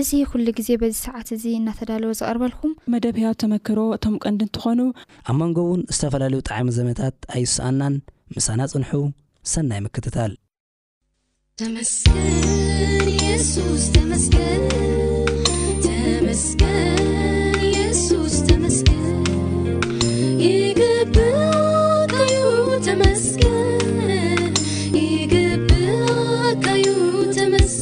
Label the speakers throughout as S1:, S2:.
S1: እዚ ኩሉ ግዜ በዚ ሰዓት እዚ እናተዳለወ ዝቐርበልኩም።
S2: መደብ ህያው ተመክሮ እቶም ቀንዲ እንትኾኑ።
S3: ኣብ መንጎ ውን ዝተፈላለዩ ጠዓሚ ዘመታት ኣይስኣናን ምሳና ጽንሑ ሰናይ ምክትታል።
S4: ተመስገን የሱስ ተመስገን ተመስገን የሱስ ተመስገን ይግብኣካዩ ተመስገን ይግብኣካዩ ተመስገን።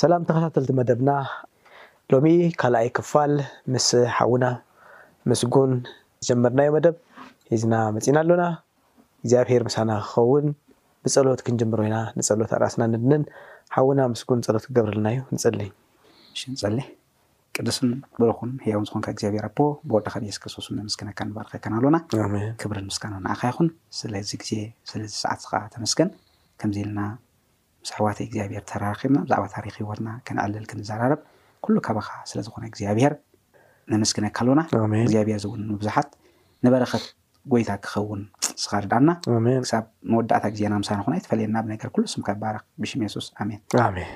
S5: ሰላም ተኸታተልቲ መደብና ሎሚ ካልኣይ ክፋል ምስ ሓውና ምስጉን ዝጀመርናዮ መደብ ሒዝና መጺና ኣሎና እግዚኣብሄር ምሳና ክኸውን ብጸሎት ክንጅምሮ ኢና ንጸሎት ኣርእስና ነድንን ሓውና ምስጉን ጸሎት ክገብረልና እዩ ንጽሊ።
S6: እሺ ንጸሊ ቅዱስን ብሩኹን ህያውን ዝኾንካ እግዚኣብሄር ኣቦ ብወድኻ ብየሱስ ክርስቶስ ስም ነመስግነካን ንባርኸካን ኣሎና
S5: ኣሜን።
S6: ክብርን ምስጋናን ንዓኻ ይኹን ስለዚ ግዜ ስለዚ ሰዓት እዚ ከኣ ተመስገን ከምዚ ኢልና ምስ ኣሕዋተይ እግዚኣብሔር ተራራኪብና ብዛዕባ ታሪክ ሂወትና ከነዕልል ክንዘራረብ ኩሉ ካባካ ስለ ዝኮነ እግዚኣብሔር ነመስግነካ ኣሎና
S5: ኣሜን
S6: እግዚኣብሔር እዚ ውን ንብዙሓት ንበረከት ጎይታ ክከውን ንስካ ርድኣና
S5: ኣሜን
S6: ክሳብ መወዳእታ ግዜና ምሳና ኩን ኣይትፈለየና ብ ነገር ኩሉ ስምካ ይባረክ ብሽም የሱስ ኣሜን።
S5: ኣሜን።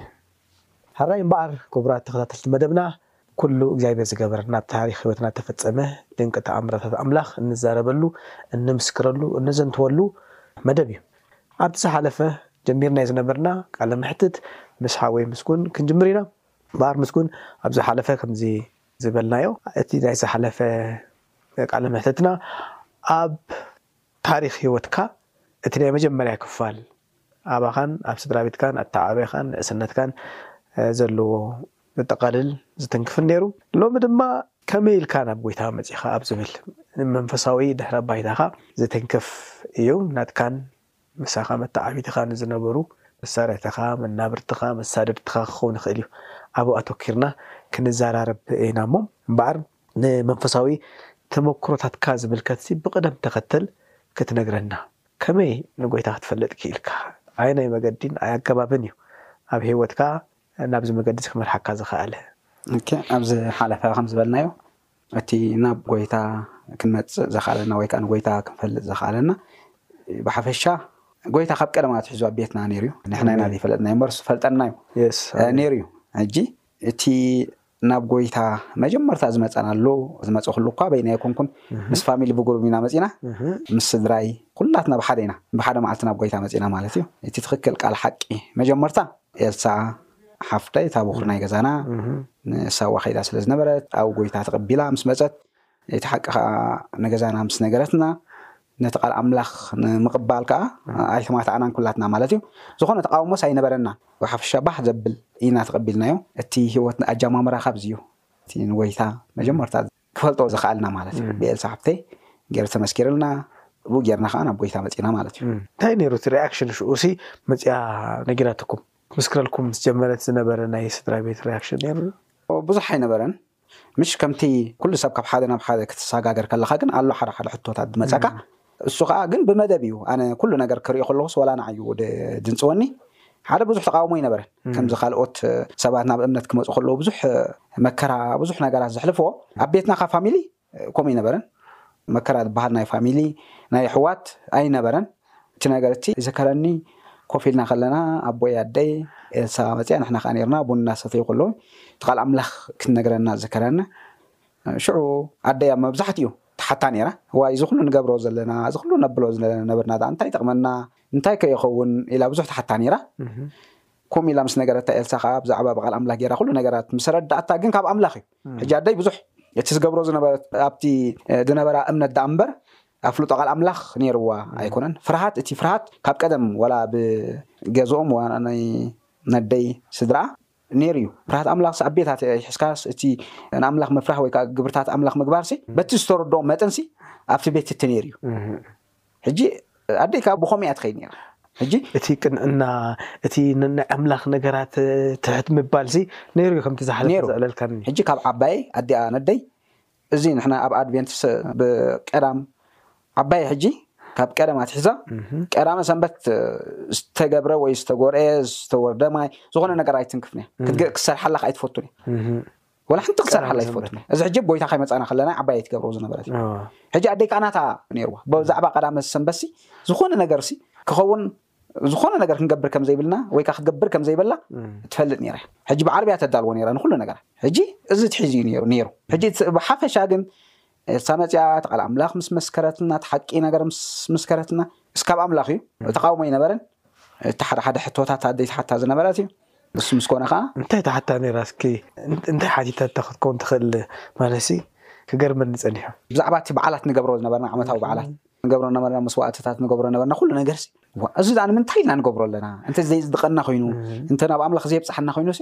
S5: ሕራይ እምበኣር ክቡራት ተኸታተልቲ መደብና ኩሉ እግዚኣብሔር ዝገበረልና ኣብ ታሪኽ ሕይወትና እተፈጸመ ድንቂ ተኣምራታት ኣምላኽ እንዛረበሉ፣ እንምስክረሉ፣ እንዘንትወሉ መደብ እዩ። ኣብቲ ዝሓለፈ ጀሚርናዮ ዝነበርና ቃለ መሕትት ምስ ሓወይ ምስጉን ክንጅምር ኢና። እምበኣር ምስጉን ኣብ ዝሓለፈ ከምዚ ዝበልናዮ እቲ ናይ ዝሓለፈ ቃለ መሕትትና ኣብ ታሪኽ ሕይወትካ እቲ ናይ መጀመርያ ክፋል ኣባኻን ኣብ ስድራቤትካን ኣተዓባብያኻን ንእስነትካን ዘለዎ ዘጠቓልል ዝትንክፍን ነይሩ። ሎሚ ድማ ከመይ ኢልካ ናብ ጐይታ መጺኻ ኣብ ዝብል ንመንፈሳዊ ድሕረ ባይታኻ ዝትንክፍ እዩ። ናትካን ምሳኻ መተዓቢቲኻ ንዝነበሩ መሳርሕትኻ፣ መናብርትኻ፣ መሳድድትኻ ክኸውን ይኽእል እዩ። ኣብኡ ኣተኲርና ክንዘራረብ ኢናሞ እምበኣር ንመንፈሳዊ ተመክሮታትካ ዝምልከትሲ ብቕደም ተኸተል ክትነግረና ከመይ ንጎይታ ክትፈልጥ ክኢልካ? ኣየናይ መገዲን ኣገባብን እዩ ኣብ ህይወትካ ናብዚ መገዲዚ ክመርሓካ ዝኸኣለ?
S6: ልክዕ ኣብ ዝሓለፈ ከም ዝበልናዮ እቲ ናብ ጎይታ ክንመጽእ ዘኽኣለና ወይ ከኣ ንጎይታ ክንፈልጥ ዘኽኣለና ብሓፈሻ ጎይታ ካብ ቀደም ኣትሒዙ ኣብ ቤትና ነይሩ እዩ። ንሕና ኢና ዘይፈለጥናዮ እምበርሱ ፈልጠናዮ
S5: Yes፣
S6: ኣሜን። ነይሩ እዩ። ሕጂ እቲ ናብ ጎይታ መጀመርታ ዝመጸናሉ ዝመጸኹሉ እኳ በይነይ ኣይኮንኩን ምስ ፋሚሊ ብጉሩብ ኢና መጺና ምስ ስድራይ ኩላትና ብሓደ ኢና ብሓደ መዓልቲ ናብ ጎይታ መጺና ማለት እዩ እቲ ትኽክል ቃል ሓቂ መጀመርታ ኤልሳ ሓፍተይ እታ ቦኽሪ ናይ ገዛና ንሳዋ ከይዳ ስለ ዝነበረት ኣብ ጎይታ ተቐቢላ ምስ መጸት እቲ ሓቂ ኸኣ ንገዛና ምስ ነገረትና፣ ነቲ ቓል ኣምላኽ ንምቕባል ከኣ ኣይተማታዕናን ኵላትና ማለት እዩ። ዝዀነ ተቓውሞስ ኣይነበረናን። ብሓፈሻ ባህ ዘብል ኢና ተቐቢልናዮ። እቲ ህይወት ኣጀማምራ ኻብዚ እዩ። እቲ ንጐይታ መጀመርታ ኽፈልጦ ዝኸኣልና ማለት እዩ። ብኤልሳ ሓብተይ ገይሩ ተመስኪርልና፣ ብኡ ጌርና ኸኣ ናብ ጐይታ መጺእና ማለት እዩ።
S5: እንታይ ነይሩ እቲ ሪኣክሽን? ሽዑሲ መጺኣ ነጊራትኩም ክትምስክረልኩም ምስ ጀመረት ዝነበረ ናይ ስድራ ቤት ሪኣክሽን ነይሩ ዶ?
S6: ብዙሕ ኣይነበረን። ምሽ ከምቲ ኩሉ ሰብ ካብ ሓደ ናብ ሓደ ክትሰጋገር ከለኻ ግን ኣሎ ሓደ ሓደ ሕቶታት ዝመጸካ እሱ ከኣ ግን ብመደብ እዩ ኣነ ኩሉ ነገር ክርኢ ከለኹስ ወላ ንዓይ እዩ ድንጽወኒ ሓደ ብዙሕ ተቃውሞ ይነበረ ከምዚ ካልኦት ሰባት ናብ እምነት ክመጹ ከለዉ ብዙሕ መከራ ብዙሕ ነገራት ዘሕልፍዎ ኣብ ቤትና ካብ ፋሚሊ ከምኡ ይነበረን መከራ ዝበሃል ናይ ፋሚሊ ናይ ኣሕዋት ኣይነበረን እቲ ነገር እቲ ይዝከረኒ ኮፍ ኢልና ከለና ኣቦይ ኣደይ ኤልሳ መጽያ ንሕና ከኣ ኔርና ቡን እናሰተዩ ከለዉ እቲ ቃል ኣምላኽ ክትነግረና ዝከረና ሽዑ ኣደይ ኣብ መብዛሕትኡ ትሓታ ኔራ ዋይ እዚ ኩሉ ንገብሮ ዘለና እዚ ኩሉ ነብሎ ዝነበርና ደኣ እንታይ ይጠቕመና እንታይ ከ ይኸውን ኢላ ብዙሕ ትሓታ ኔራ ከምኡ ኢላ ምስ ነገረታ ኤልሳ ከኣ ብዛዕባ ብቃል ኣምላኽ ጌራ ኩሉ ነገራት ምስ ረዳእታ ግን ካብ ኣምላኽ እዩ ሕጂ ኣደይ ብዙሕ እቲ ዝገብሮ ዝነበረ ኣብቲ ዝነበራ እምነት ደኣ እምበር ኣፍልጦ ቃል ኣምላኽ ኔርዋ ኣይኮነን ፍርሃት እቲ ፍርሃት ካብ ቀደም ዋላ ብ ገዝኦም ዋላ ናይ ነደይ ስድራ ኔሩ እዩ ፍርሃት ኣምላኽሲ ኣብ ቤት ኣቲ ሒዝካስ እቲ ን ኣምላኽ ምፍራህ ወይ ከኣ ግብርታት ኣምላኽ ምግባርሲ በቲ ዝተረድኦ መጠንሲ ኣብቲ ቤት እቲ ኔሩ እዩ ሕጂ ኣደይ ከኣ ብኸምኡ እያ ትኸይድ ኔራ ሕጂ።
S5: እቲ ቅንዕና እቲ ንናይ ኣምላኽ ነገራት ትሕት ምባልሲ ኔሩ እዩ ከምቲ ዝሓለፈ
S6: ኔሩ
S5: ዘዕለልካኒ።
S6: ሕጂ ካብ ዓባየይ ኣዲኣ ነደይ እዚ ንሕና ኣብ ኣድቬንትስ ብ ቀዳም ዓባይ ሕጂ ካብ ቀደም ኣትሒዛ ቀዳመ ሰንበት ዝተገብረ ወይ ዝተጎርኤ ዝተወርደ ማይ ዝኾነ ነገር ኣይትንክፍን እያ ክትግ ክሰርሓላ ከ ኣይትፈቱን እያ ወላ ሓንቲ ክትሰርሓላ ኣይትፈቱን እያ እዚ ሕጂ ብ ጎይታ ከይመጻና ከለና ዓባይ ኣይትገብሮ ዝነበረት እዩ ሕጂ ኣደይ ከኣ ናታ ነይርዋ ብዛዕባ ቀዳመ ሰንበት ሲ ዝኾነ ነገር ሲ ክኸውን ዝኾነ ነገር ክንገብር ከም ዘይብልና ወይ ከዓ ክትገብር ከም ዘይበላ ትፈልጥ ነይራ እያ ሕጂ ብዓርብያ ተዳልዎ ነይራ ንኩሉ ነገራ ሕጂ እዚ ትሒዙ እዩ ነይሩ ነይሩ ሕጂ ብሓፈሻ ግን እሳ መፅያ እቲ ቃል ኣምላኽ ምስ መስከረትና እቲ ሓቂ ነገር ምስ መስከረትና እስካብ ኣምላኽ እዩ ተቃውሞ ኣይነበረን እቲ ሓደ ሓደ ሕቶታት ኣደይ ትሓታ ዝነበረት እዩ ንሱ ምስ ኮነ ከኣ።
S5: እንታይ ትሓታ ነይራ እስኪ እንታይ ሓቲታታ ክትከውን ትኽእል ማለትሲ ክገርመኒ ጸኒሑ።
S6: ብዛዕባ እቲ በዓላት ንገብሮ ዝነበርና ዓመታዊ በዓላት ንገብሮ ዝነበርና መስዋእትታት ንገብሮ ዝነበርና ኩሉ ነገርሲ እዋእ እዚ ደኣ ንምንታይ ኢና ንገብሮ ኣለና እንተ ዘየጽድቀና ኮይኑ እንተ ናብ ኣምላኽ ዘየብጽሓና ኮይኑሲ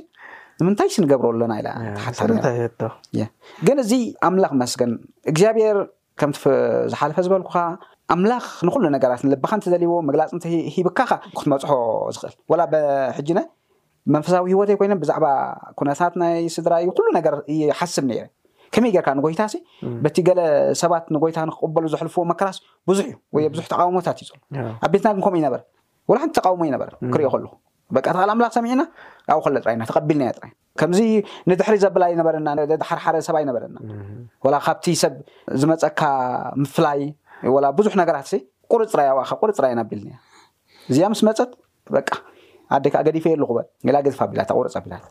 S6: ንምንታይሲ ንገብሮ ኣለና ኢላ
S5: ትሓታ ነይራ።
S6: ግን እዚ ኣምላኽ መስገን እግዚኣብሔር ከምቲ ዝሓለፈ ዝበልኩኻ ኣምላኽ ንኹሉ ነገራት ንልብኻ እንተዘልዎ ምግላጽ እንተ ሂብካኻ ክትመጽሖ ዝኽእል ወላ ብ ሕጂ ናይ መንፈሳዊ ህይወተይ ኮይነ ብዛዕባ ኩነታት ናይ ስድራይ ኩሉ ነገር ይሓስብ ነይረ ከመይ ጌርካ ንጎይታሲ በቲ ገለ ሰባት ንጎይታ ንክቕበሉ ዘሕልፍዎ መከራስ ብዙሕ እዩ ወይ ብዙሕ ተቃውሞታት እዩ ዘሎ ኣብ ቤትና ግን ከምኡ ይነበረ ወላ ሓንቲ ተቃውሞ ይነበረ ክሪኦ ከለኹ በቃ ተቃል ኣምላኽ ሰሚዕና ኣብኡ ከለ ጥራይና ተቐቢልናዮ ጥራይ ከምዚ ንድሕሪ ዘብል ኣይነበረና ደድሓርሓረ ሰብ ኣይነበረና ወላ ካብቲ ሰብ ዝመፀካ ምፍላይ ወላ ብዙሕ ነገራት ሲ ቁርፅ ራያ ዋእኸ ቁርፅ ራያ ናቢልኒ እዚኣ ምስ መፀት በቃ ኣደ ከዓ ገዲፈ የለኹ በል ገላ ገዝፍ ኣቢላታ ቁርፅ ኣቢላታ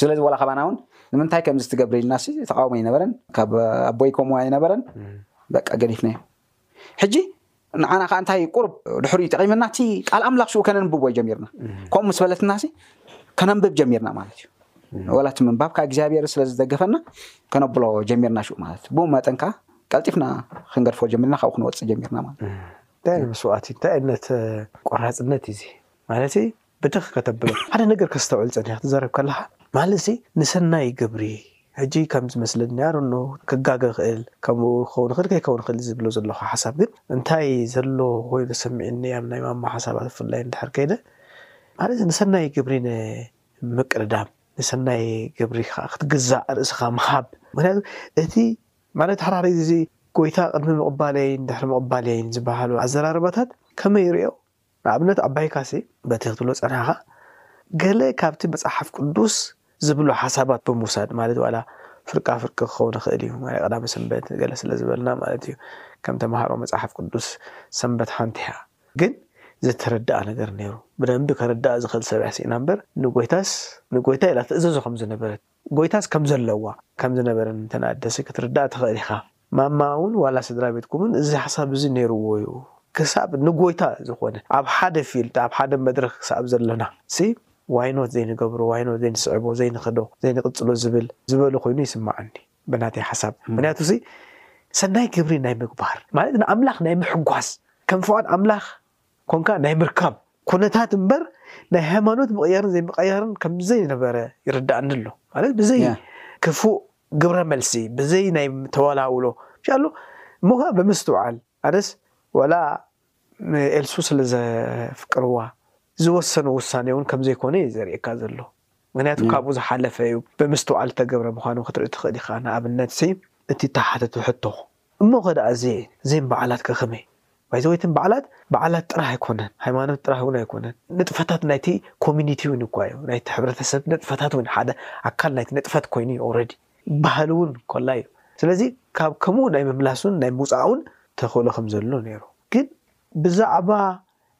S6: ስለዚ ወላ ካባና እውን ንምንታይ ከምዚ ትገብር ኢልና ሲ ተቃውሞ ኣይነበረን ካብ ኣቦይ ከምኡ ኣይነበረን በቃ ገዲፍናዮ ሕጂ ንዓና ከኣ እንታይ ቁሩብ ድሕሪኡ ይጠቒመና፣ እቲ ቃል ኣምላኽ ሽኡ ከነንብቦ ጀሚርና። ከምኡ ምስ በለትናሲ ከነንብብ ጀሚርና ማለት እዩ። ወላ እቲ ምንባብ ከኣ እግዚኣብሔር ስለ ዝደገፈና ከነብሎ ጀሚርና ሽኡ ማለት እዩ። ብኡ መጠን ከኣ ቀልጢፍና ክንገድፎ ጀሚርና፣ ካብኡ ክንወጽእ ጀሚርና ማለት እዩ።
S5: እንታይ መስዋእቲ እንታይ እምነት ቆራጽነት እዩ እዚ ማለት ብድኽ ከተብሎ ሓደ ነገር ከስተውዕል ጸኒሐ ክትዛረብ ከለኻ ማለትሲ ንሰናይ ግብሪ ሕጂ ከም ዝመስለኒ ኣይ ዶንት ኖው ክጋገ ይኽእል ከምኡ ክኸውን ይኽእል ከይከውን ይኽእል እዚ ዝብሎ ዘለኹ ሓሳብ ግን እንታይ ዘሎ ኮይኑ ተሰሚዑኒ ኣብ ናይ ማማ ሓሳባት ብፍላይ እንድሕር ከይደ ማለት ንሰናይ ግብሪ ን ምቅድዳም ንሰናይ ግብሪ ከኣ ክትግዛእ ርእስኻ ምሃብ ምክንያቱ እቲ ማለት ሓራሪ እዚ ጎይታ ቅድሚ ምቕባለይን ድሕሪ ምቕባለይን ዝበሃሉ ኣዘራርባታት ከመይ ይርእዮ ንኣብነት ኣባይ ካሴ በቲ ክትብሎ ዝጸናሕካ ገለ ካብቲ መጽሓፍ ቅዱስ ዝብሎ ሓሳባት ብምውሳድ ማለት ዋላ ፍርቃ ፍርቂ ክኸውን ይኽእል እዩ ማለት ቀዳመ ሰንበት ገለ ስለ ዝበልና ማለት እዩ ከም ተማሃሮ መጽሓፍ ቅዱስ ሰንበት ሓንቲ እያ ግን ዝተረድኣ ነገር ነይሩ ብደንቢ ከረድኣ ዝኽእል ሰብ እያ ስኢና እምበር ንጎይታስ ንጎይታ ኢላ ትእዘዞ ከም ዝነበረት ጎይታስ ከም ዘለዋ ከም ዝነበረን እንተ ኣደሰ ክትርዳእ ትኽእል ኢኻ። ማማውን ዋላ ስድራቤትኩምን እዚ ሓሳብ እዚ ነይርዎ እዩ። ክሳብ ንጎይታ ዝኾነ ኣብ ሓደ ፊልድ ኣብ ሓደ መድረኽ ክሳብ ዘሎና ሲ ዋይ ኖት ዘይንገብሮ ዋይ ኖት ዘይንስዕቦ ዘይንኸዶ ዘይንቕጽሎ ዝብል ዝበሉ ኮይኑ ይስማዓኒ ብናተይ ሓሳብ። ምኽንያቱ ሲ ሰናይ ግብሪ ናይ ምግባር ማለት ንኣምላኽ ናይ ምሕጓስ ከም ፍቓድ ኣምላኽ ኮንካ ናይ ምርካብ ኩነታት እምበር ናይ ሃይማኖት ምቕያርን ዘይምቐያርን ከም ዘይነበረ ይርድኣኒ ኣሎ። ማለት ብዘይ ክፉእ ግብረ መልሲ ብዘይ ናይ ተወላውሎ ሻሉ እሞ ከኣ ብምስትውዓል ኣነስ ዋላ ንኤልሱ ስለ ዘፍቅርዋ ዝወሰኖ ውሳኔ እውን ከም ዘይኮነ እዩ ዘርእየካ ዘሎ። ምክንያቱ ካብኡ ዝሓለፈ እዩ ብምስትውዓል ዝተገብረ ምዃኑ ክትርኢ ትኽእል ኢኻ። ንኣብነት እቲ እተሓተቱ ሕቶ እሞኸ ደኣ እዚኤ ዜን በዓላት ከ ከመይ? ባይ ዘ ወይ እተን በዓላት በዓላት ጥራህ ኣይኮናን፣ ሃይማኖት ጥራህ ውን ኣይኮናን፣ ንጥፈታት ናይቲ ኮሚኒቲ ውን እኳ እዩ፣ ናይቲ ሕብረተሰብ ንጥፈታት ውን ሓደ ኣካል ናይቲ ንጥፈት ኮይኑ እዩ ኦረዲ፣ ባህሊ ውን ኮላይ እዩ፣ ስለዚ ካብ ከምኡ ናይ ምምላስ ውን ናይ ምውጻእ ውን ተኽእሎ ከም ዘሎ ነይሩ። ግን ብዛዕባ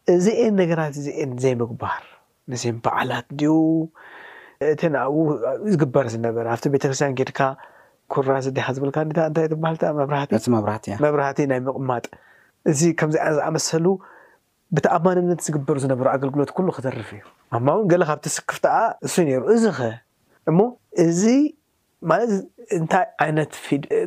S5: እዚኤን ነገራት እዚኤን ዘይምግባር ግዜ በዓላት ድዩ እተን ኣብኡ ዝግበር ዝነበረ ኣብቲ ቤተክርስትያን ጌድካ ኩራዝ ዲኻ ዝብልካ እታ እንታይ ትበሃል እታ መብራህቲ
S6: ነቲ መብራህቲ እያ
S5: መብራህቲ ናይ ምቕማጥ እዚ ከምዚኣ ዝኣመሰሉ ብተኣማንነት ዝግበሩ ዝነበሩ ኣገልግሎት ኩሉ ክተርፍ እዩ። ማማ እውን ገለ ካብቲ ስክፍታኣ እሱ እዩ ነይሩ። እዚኸ እሞ እዚ ማለት እንታይ ዓይነት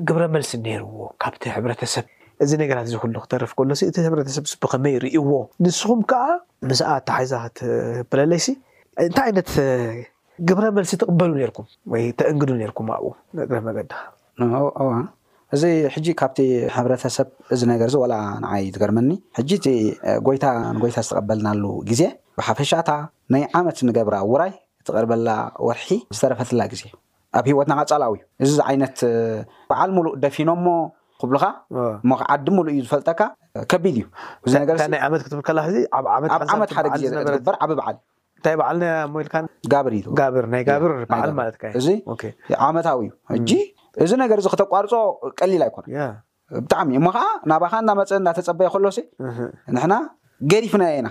S5: ግብረ መልሲ ነይርዎ ካብቲ ሕብረተሰብ? እዚ ነገራት እዚ ኩሉ ክተርፍ ከሎሲ እቲ ሕብረተሰብስ ብኸመይ ርእይዎ? ንስኹም ከኣ ምስኣ ኣተሓሒዛ ክትብለለይሲ እንታይ ዓይነት ግብረ መልሲ ትቕበሉ ነይርኩም ወይ ተእንግዱ ነይርኩም ኣብኡ እግረ መገድኻ?
S6: ንዑ እዋ እዚ ሕጂ ካብቲ ሕብረተሰብ እዚ ነገርዚ ወላ ንዓይ ዝገርመኒ ሕጂ እቲ ጎይታ ንጎይታ ዝተቐበልናሉ ግዜ ብሓፈሻ እታ ናይ ዓመት ንገብራ ውራይ እትቐርበላ ወርሒ ዝተረፈትላ ግዜ ኣብ ሂወትና ቀጻላዊ እዩ እዚ ዝዓይነት በዓል ሙሉእ ደፊኖሞ ክብሉኻ እሞ ከኣ ዓዲ ሙሉእ እዩ ዝፈልጠካ ከቢድ እዩ እዚ ነገር
S5: እዚ ናይ ዓመት ክትብል ከለኻ እዚ ኣብ ዓመት
S6: ኣብ ዓመት ሓደ ግዜ ዝግበር ዓቢ በዓል እዩ
S5: እንታይ በዓል ነያ እሞ ኢልካ
S6: ጋብር እዩ
S5: ጋብር ናይ ጋብር በዓል ማለትካ እዩ
S6: እዚ ዓመታዊ እዩ ሕጂ እዚ ነገር እዚ ክተቋርጾ ቀሊል
S5: ኣይኮነን
S6: ብጣዕሚ እሞ ከዓ ናባኻ እናመፀ እናተፀበየ ከሎሲ ንሕና ገዲፍናዮ ኢና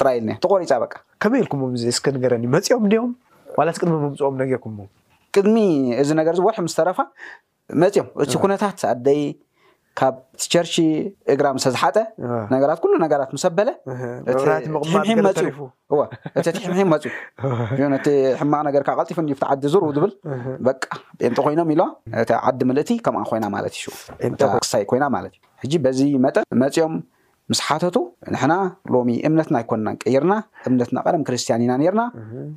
S6: ጥራይ ኢልና ተቆሪፃ በቃ
S5: ከመይ ኢልኩም እዚ እስከ ንገረኒ መፂኦም ድዮም ዋላስ ቅድሚ ምምፅኦም ነጊርኩሞ
S6: ቅድሚ እዚ ነገር እዚ ወርሒ ምስ ተረፋ መፂኦም እቲ ኩነታት ኣደይ ካብ ቸርቺ እግራ ምስ ተዝሓጠ ነገራት ኩሉ ነገራት ምስ ኣበለ እቲ
S5: መብራት ምቕማጥ
S6: ሕምሒም
S5: ገለ
S6: መፂኡ
S5: ተሪፉ
S6: እወ እቲ ቲሒምሒም መፅዩ ን እቲ ሕማቕ ነገርካ ቀልጢፉ እንዲፍቲ ዓዲ ዙር ዝብል በቃ ጴንጠ ኮይኖም ኢሏ እቲ ዓዲ ምልእቲ ከምኣ ኮይና ማለት እዩ እታ ክሳይ ኮይና ማለት እዩ ሕጂ በዚ መጠን መፅኦም ምስ ሓተቱ ንሕና ሎሚ እምነትና ኣይኮንናን ቀይርና እምነትና ቀደም ክርስትያን ኢና ነርና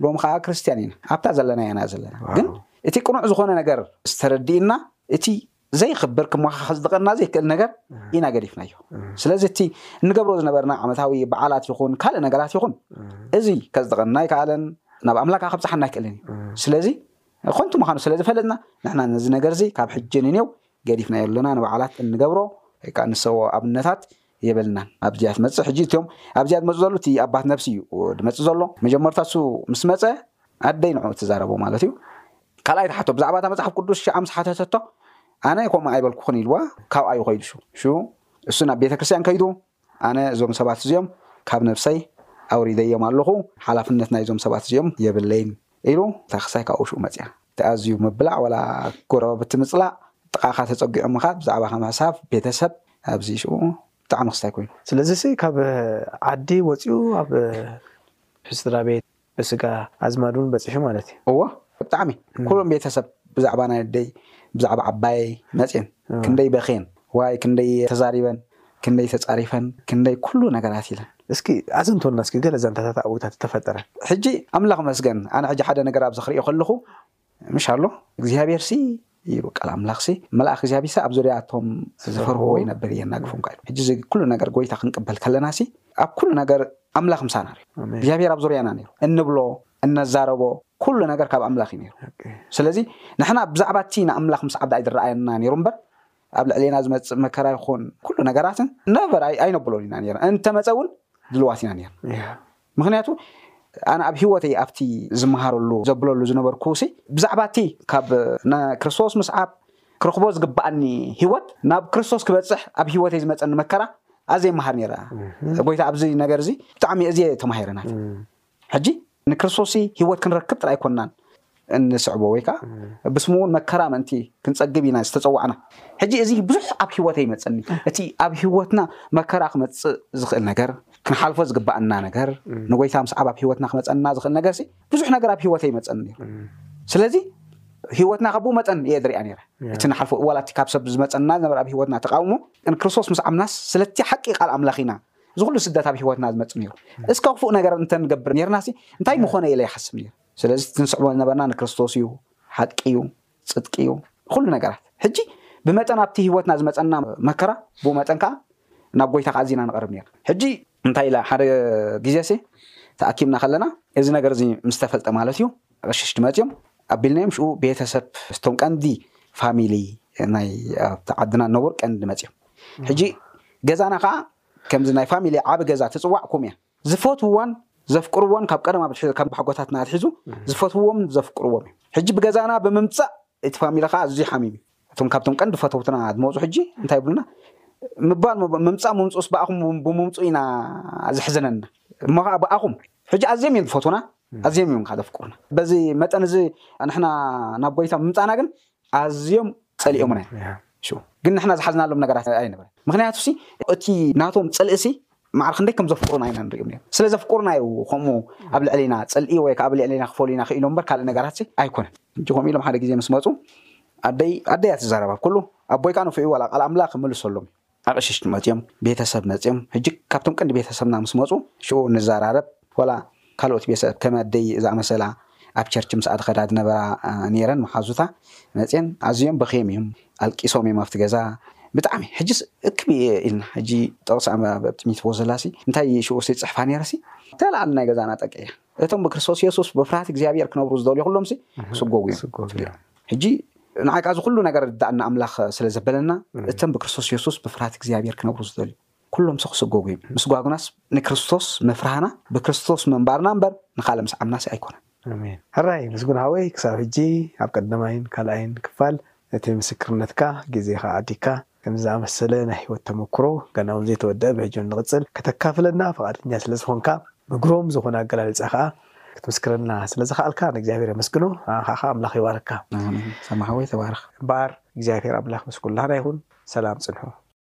S6: ሎሚ ከዓ ክርስትያን ኢና ኣብታ ዘለና ኢና ዘለና ግን እቲ ቅኑዕ ዝኾነ ነገር ዝተረድእና እቲ ዘይኽብር ክሞኻ ከጽድቐና ዘይክእል ነገር ኢና ገዲፍናዮ ስለዚ እቲ እንገብሮ ዝነበርና ዓመታዊ በዓላት ይኹን ካልእ ነገራት ይኹን እዚ ከጽድቐና ኣይከኣለን ናብ ኣምላክ ከብጽሓና ኣይክእልን እዩ ስለዚ ኮንቱ ምዃኑ ስለ ዝፈለጥና ንሕና ነዚ ነገር እዚ ካብ ሕጂ ንኔው ገዲፍናዮ ኣለና ንበዓላት እንገብሮ ወይ ከዓ ንሰዎ ኣብነታት የበልናን ኣብዚያ ትመፅእ ሕጂ እትዮም ኣብዚያ ዝመፁ ዘሉ እቲ ኣባት ነብሲ እዩ ድመፅእ ዘሎ መጀመርታ እሱ ምስ መፀ ኣደይ ንዑ ትዛረቦ ማለት እዩ ካልኣይቲ ሓቶ ብዛዕባ እታ መጽሓፍ ቅዱስ ሽዓ ምስ ሓተተቶ፣ ኣነ ከምኡ ኣይበልኩኽን ኢልዋ፣ ካብኣ እዩ ከይዱ ሽው። ሽው እሱ ናብ ቤተ ክርስትያን ከይዱ፣ ኣነ እዞም ሰባት እዚኦም ካብ ነብሰይ ኣውሪደዮም ኣሎኹ፣ ሓላፍነት ናይዞም ሰባት እዚኦም የብለይን ኢሉ፣ እታ ክሳይ ካብኡ ሽው መጽያ። እቲ ኣዝዩ ምብላዕ ዋላ ጎረባብቲ ምጽላእ፣ ጥቓኻ ተጸጊዖም ምኻድ፣ ብዛዕባኻ ምሕሳብ፣ ቤተ ሰብ ኣብዚ ሽው ብጣዕሚ ክስታይ ኮይኑ።
S5: ስለዚሲ ካብ ዓዲ ወጺኡ ኣብ ስድራ ቤት። ብስጋ ኣዝማድ ውን በጺሑ ማለት እዩ።
S6: እወ ብጣዕሚ ኩሎም ቤተሰብ ብዛዕባ ናይ ኣደይ ብዛዕባ ዓባየይ መጽየን ክንደይ በክየን ዋይ ክንደይ ተዛሪበን ክንደይ ተጻሪፈን ክንደይ ኩሉ ነገራት ኢለን።
S5: እስኪ ኣዘንትወልና እስኪ ገለ ዛንታታት ኣብኡ ተተፈጠረ።
S6: ሕጂ ኣምላኽ መስገን ኣነ ሕጂ ሓደ ነገር ኣብዚ ክርእዮ ከለኹ ምሽ ኣሎ እግዚኣብሔር ሲ ይብል ቃል ኣምላኽ ሲ መልኣኽ እግዚኣብሔር ሲ ኣብ ዙርያ እቶም ዝፈርህዎ ይነብር የናግፎም ቃል ሕጂ እዚ ኩሉ ነገር ጎይታ ክንቅበል ከለና ሲ ኣብ ኩሉ ነገር ኣምላኽ ምሳና
S5: ነይሩ
S6: እግዚኣብሔር ኣብ ዙርያና ነይሩ እንብሎ እነዛረቦ ኩሉ ነገር ካብ ኣምላኽ እዩ ነይሩ ስለዚ ንሕና ብዛዕባ እቲ ንኣምላኽ ምስ ዓዳ ኣይዝረኣየና ነይሩ እምበር ኣብ ልዕሌና ዝመፅእ መከራ ይኹን ኩሉ ነገራትን ነበር ኣይነብሎን ኢና ነይርና እንተመፀ እውን ድልዋት ኢና
S5: ነይርና
S6: ምኽንያቱ ኣነ ኣብ ህይወተይ ኣብቲ ዝመሃረሉ ዘብለሉ ዝነበርኩ'ሲ ብዛዕባ እቲ ካብ ንክርስቶስ ምስዓብ ክረኽቦ ዝግብኣኒ ህይወት ናብ ክርስቶስ ክበጽሕ ኣብ ህይወተይ ዝመጸኒ መከራ ኣዝየ ይመሃር ነይረ። ጎይታ ኣብዚ ነገር እዚ ብጣዕሚ እዝየ ተማሂረ ናቲ። ሕጂ ንክርስቶስሲ ህይወት ክንረክብ ጥራይ ኣይኮናን እንስዕቦ ወይ ከኣ ብስሙ እውን መከራ ምእንቲ ክንጸግብ ኢና ዝተጸዋዕና። ሕጂ እዚ ብዙሕ ኣብ ህይወተይ ይመጸኒ። እቲ ኣብ ህይወትና መከራ ክመጽእ ዝኽእል ነገር፣ ክንሓልፎ ዝግባኣና ነገር፣ ንጎይታ ምስዓብ ኣብ ህይወትና ክመጸና ዝኽእል ነገርሲ ብዙሕ ነገር ኣብ ህይወተይ ይመጸኒ ነይሩ። ስለዚ ህይወትና ከብኡ መጠን እየ ዝሪኣ ነይረ። እቲ ንሓልፎ ዋላ እቲ ካብ ሰብ ዝመጸና ዝነበረ ኣብ ህይወትና ተቓውሞ ንክርስቶስ ምስዓብናስ ስለቲ ሓቂ ቃል ኣምላኽ ኢና እዚ ኩሉ ስደት ኣብ ህይወትና ዝመጽእ ነይሩ። እስከ ክፉእ ነገር እንተንገብር ነይርናሲ እንታይ ምኾነ ኢለ ይሓስብ ነይረ። ስለዚ እቲ ንስዕቦ ዝነበርና ንክርስቶስ እዩ፣ ሓቂ እዩ፣ ጽድቂ እዩ፣ ኹሉ ነገራት። ሕጂ ብመጠን ኣብቲ ህይወትና ዝመጸና መከራ ብኡ መጠን ከኣ ናብ ጎይታ ከኣዚና ንቐርብ ኔርና። ሕጂ እንታይ ኢላ ሓደ ግዜሲ ተኣኪብና ከለና እዚ ነገር እዚ ምስ ተፈልጠ ማለት እዩ ኣቐሽሽቲ መጺኦም ኣቢልናዮም ሽኡ ቤተ ሰብ እቶም ቀንዲ ፋሚሊ ናይ ኣብቲ ዓድና ንነብር ቀንዲ መጺኦም ሕጂ ገዛና ከኣ ከምዚ ናይ ፋሚሊ ዓቢ ገዛ ትጽዋዕ ኩምያ። ዝፈትውዋን ዘፍቅርዎን ካብ ቀደም ኣትሒዙ ካብ ኣሓጎታትና ኣትሒዙ ዝፈትውዎምን ዘፍቅርዎም እዩ ሕጂ ብገዛና ብምምጻእ እቲ ፋሚሊ ከዓ ኣዝዩ ሓሚሙ እዩ እቶም ካብቶም ቀንዲ ፈተውትና ዝመፁ ሕጂ እንታይ ይብሉና ምባል ምምፃእ ምምፁስ ብኣኹም ብምምፁ ኢና ዘሕዝነና እሞ ከዓ ብኣኹም ሕጂ ኣዝዮም እዮም ዝፈትውና ኣዝዮም እዮም ከዓ ዘፍቅሩና በዚ መጠን እዚ ንሕና ናብ ጎይታ ምምፃእና ግን ኣዝዮም ጸሊኦሙና እዮም ሽኡ ግን ንሕና ዝሓዝናሎም ነገራት ኣይነበረን ምኽንያቱሲ እቲ ናቶም ጽልእሲ መዓር ክንደይ ከም ዘፍቅሩና ኢና ንሪኦም ነይሩ ስለ ዘፍቅሩና እዩ ከምኡ ኣብ ልዕሊና ጽልኢ ወይ ከዓ ኣብ ልዕሊና ክፈሉዩና ክኢሎም እምበር ካልእ ነገራትሲ ኣይኮነን ሕጂ ከምኡ ኢሎም ሓደ ግዜ ምስ መጹ ኣደይ ኣደይ እያ ትዛረብ ኣብ ኩሉ ኣቦይ ከዓ ንፉዕ እዩ ዋላ ቃል ኣምላኽ ይምልሰሎም እዩ ኣቕሽሽቲ መጽዮም ቤተሰብ መጽዮም ሕጂ ካብቶም ቀንዲ ቤተሰብና ምስ መጹ ሽኡ ንዛራረብ ወላ ካልኦት ቤሰብ ከም ኣደይ ዝኣመሰላ ኣብ ቸርች ምስኣ ድኸዳ ድነበራ ኔረን መሓዙታ መጽየን ኣዝዮም በኽዮም እዮም ኣልቂሶም እዮም ኣብቲ ገዛ ብጣዕሚ ሕጂስ እክብ ኢልና ሕጂ ጥቕሲ ኣብ ጥሚት ቦዘላሲ እንታይ ሽኡሲ ጽሕፋ ኔረሲ ተላዓል ናይ ገዛና ጠቂያ እቶም ብክርስቶስ የሱስ ብፍርሃት እግዚኣብሔር ክነብሩ ዝደልዩ ኩሎምሲ ክስጎጉ እዮም ሕጂ ንዓቃ እዚ ኩሉ ነገር ዝዳእና ኣምላኽ ስለ ዘበለና እቶም ብክርስቶስ የሱስ ብፍርሃት እግዚኣብሔር ክነብሩ ዝደልዩ ኩሎምሲ ክስጎጉ እዮም ምስጓጉናስ ንክርስቶስ ምፍርሃና ብክርስቶስ ምንባርና እምበር ንካልእ ምስዓብናሲ ኣይኮነን
S4: ኣሜን ሕራይ ምስጉን ሃወይ ክሳብ ሕጂ ኣብ ቀዳማይን ካልኣይን ክፋል እቲ ምስክርነትካ፣ ግዜኻ ዓዲግካ፣ ከምዚ ዝኣመሰለ ናይ ህይወት ተመኩሮ፣ ገና ውን ዘይተወድኣ ብሕጂ ውን ንቕጽል፣ ከተካፍለና ፍቓደኛ ስለ ዝኾንካ፣ ብግሩም ዝኾነ ኣገላልጻ ከኣ ክትምስክረልና ስለ ዝኸኣልካ፣ ንእግዚኣብሄር የመስግኖ፣ ንዓኻ ከኣ ኣምላኽ ይባርካ።
S6: ኣሜን ሰማሓወይ ተባረኽ።
S4: እምበኣር እግዚኣብሄር ኣምላኽ ምስ ኩላህና ይኹን ሰላም ጽንሑ።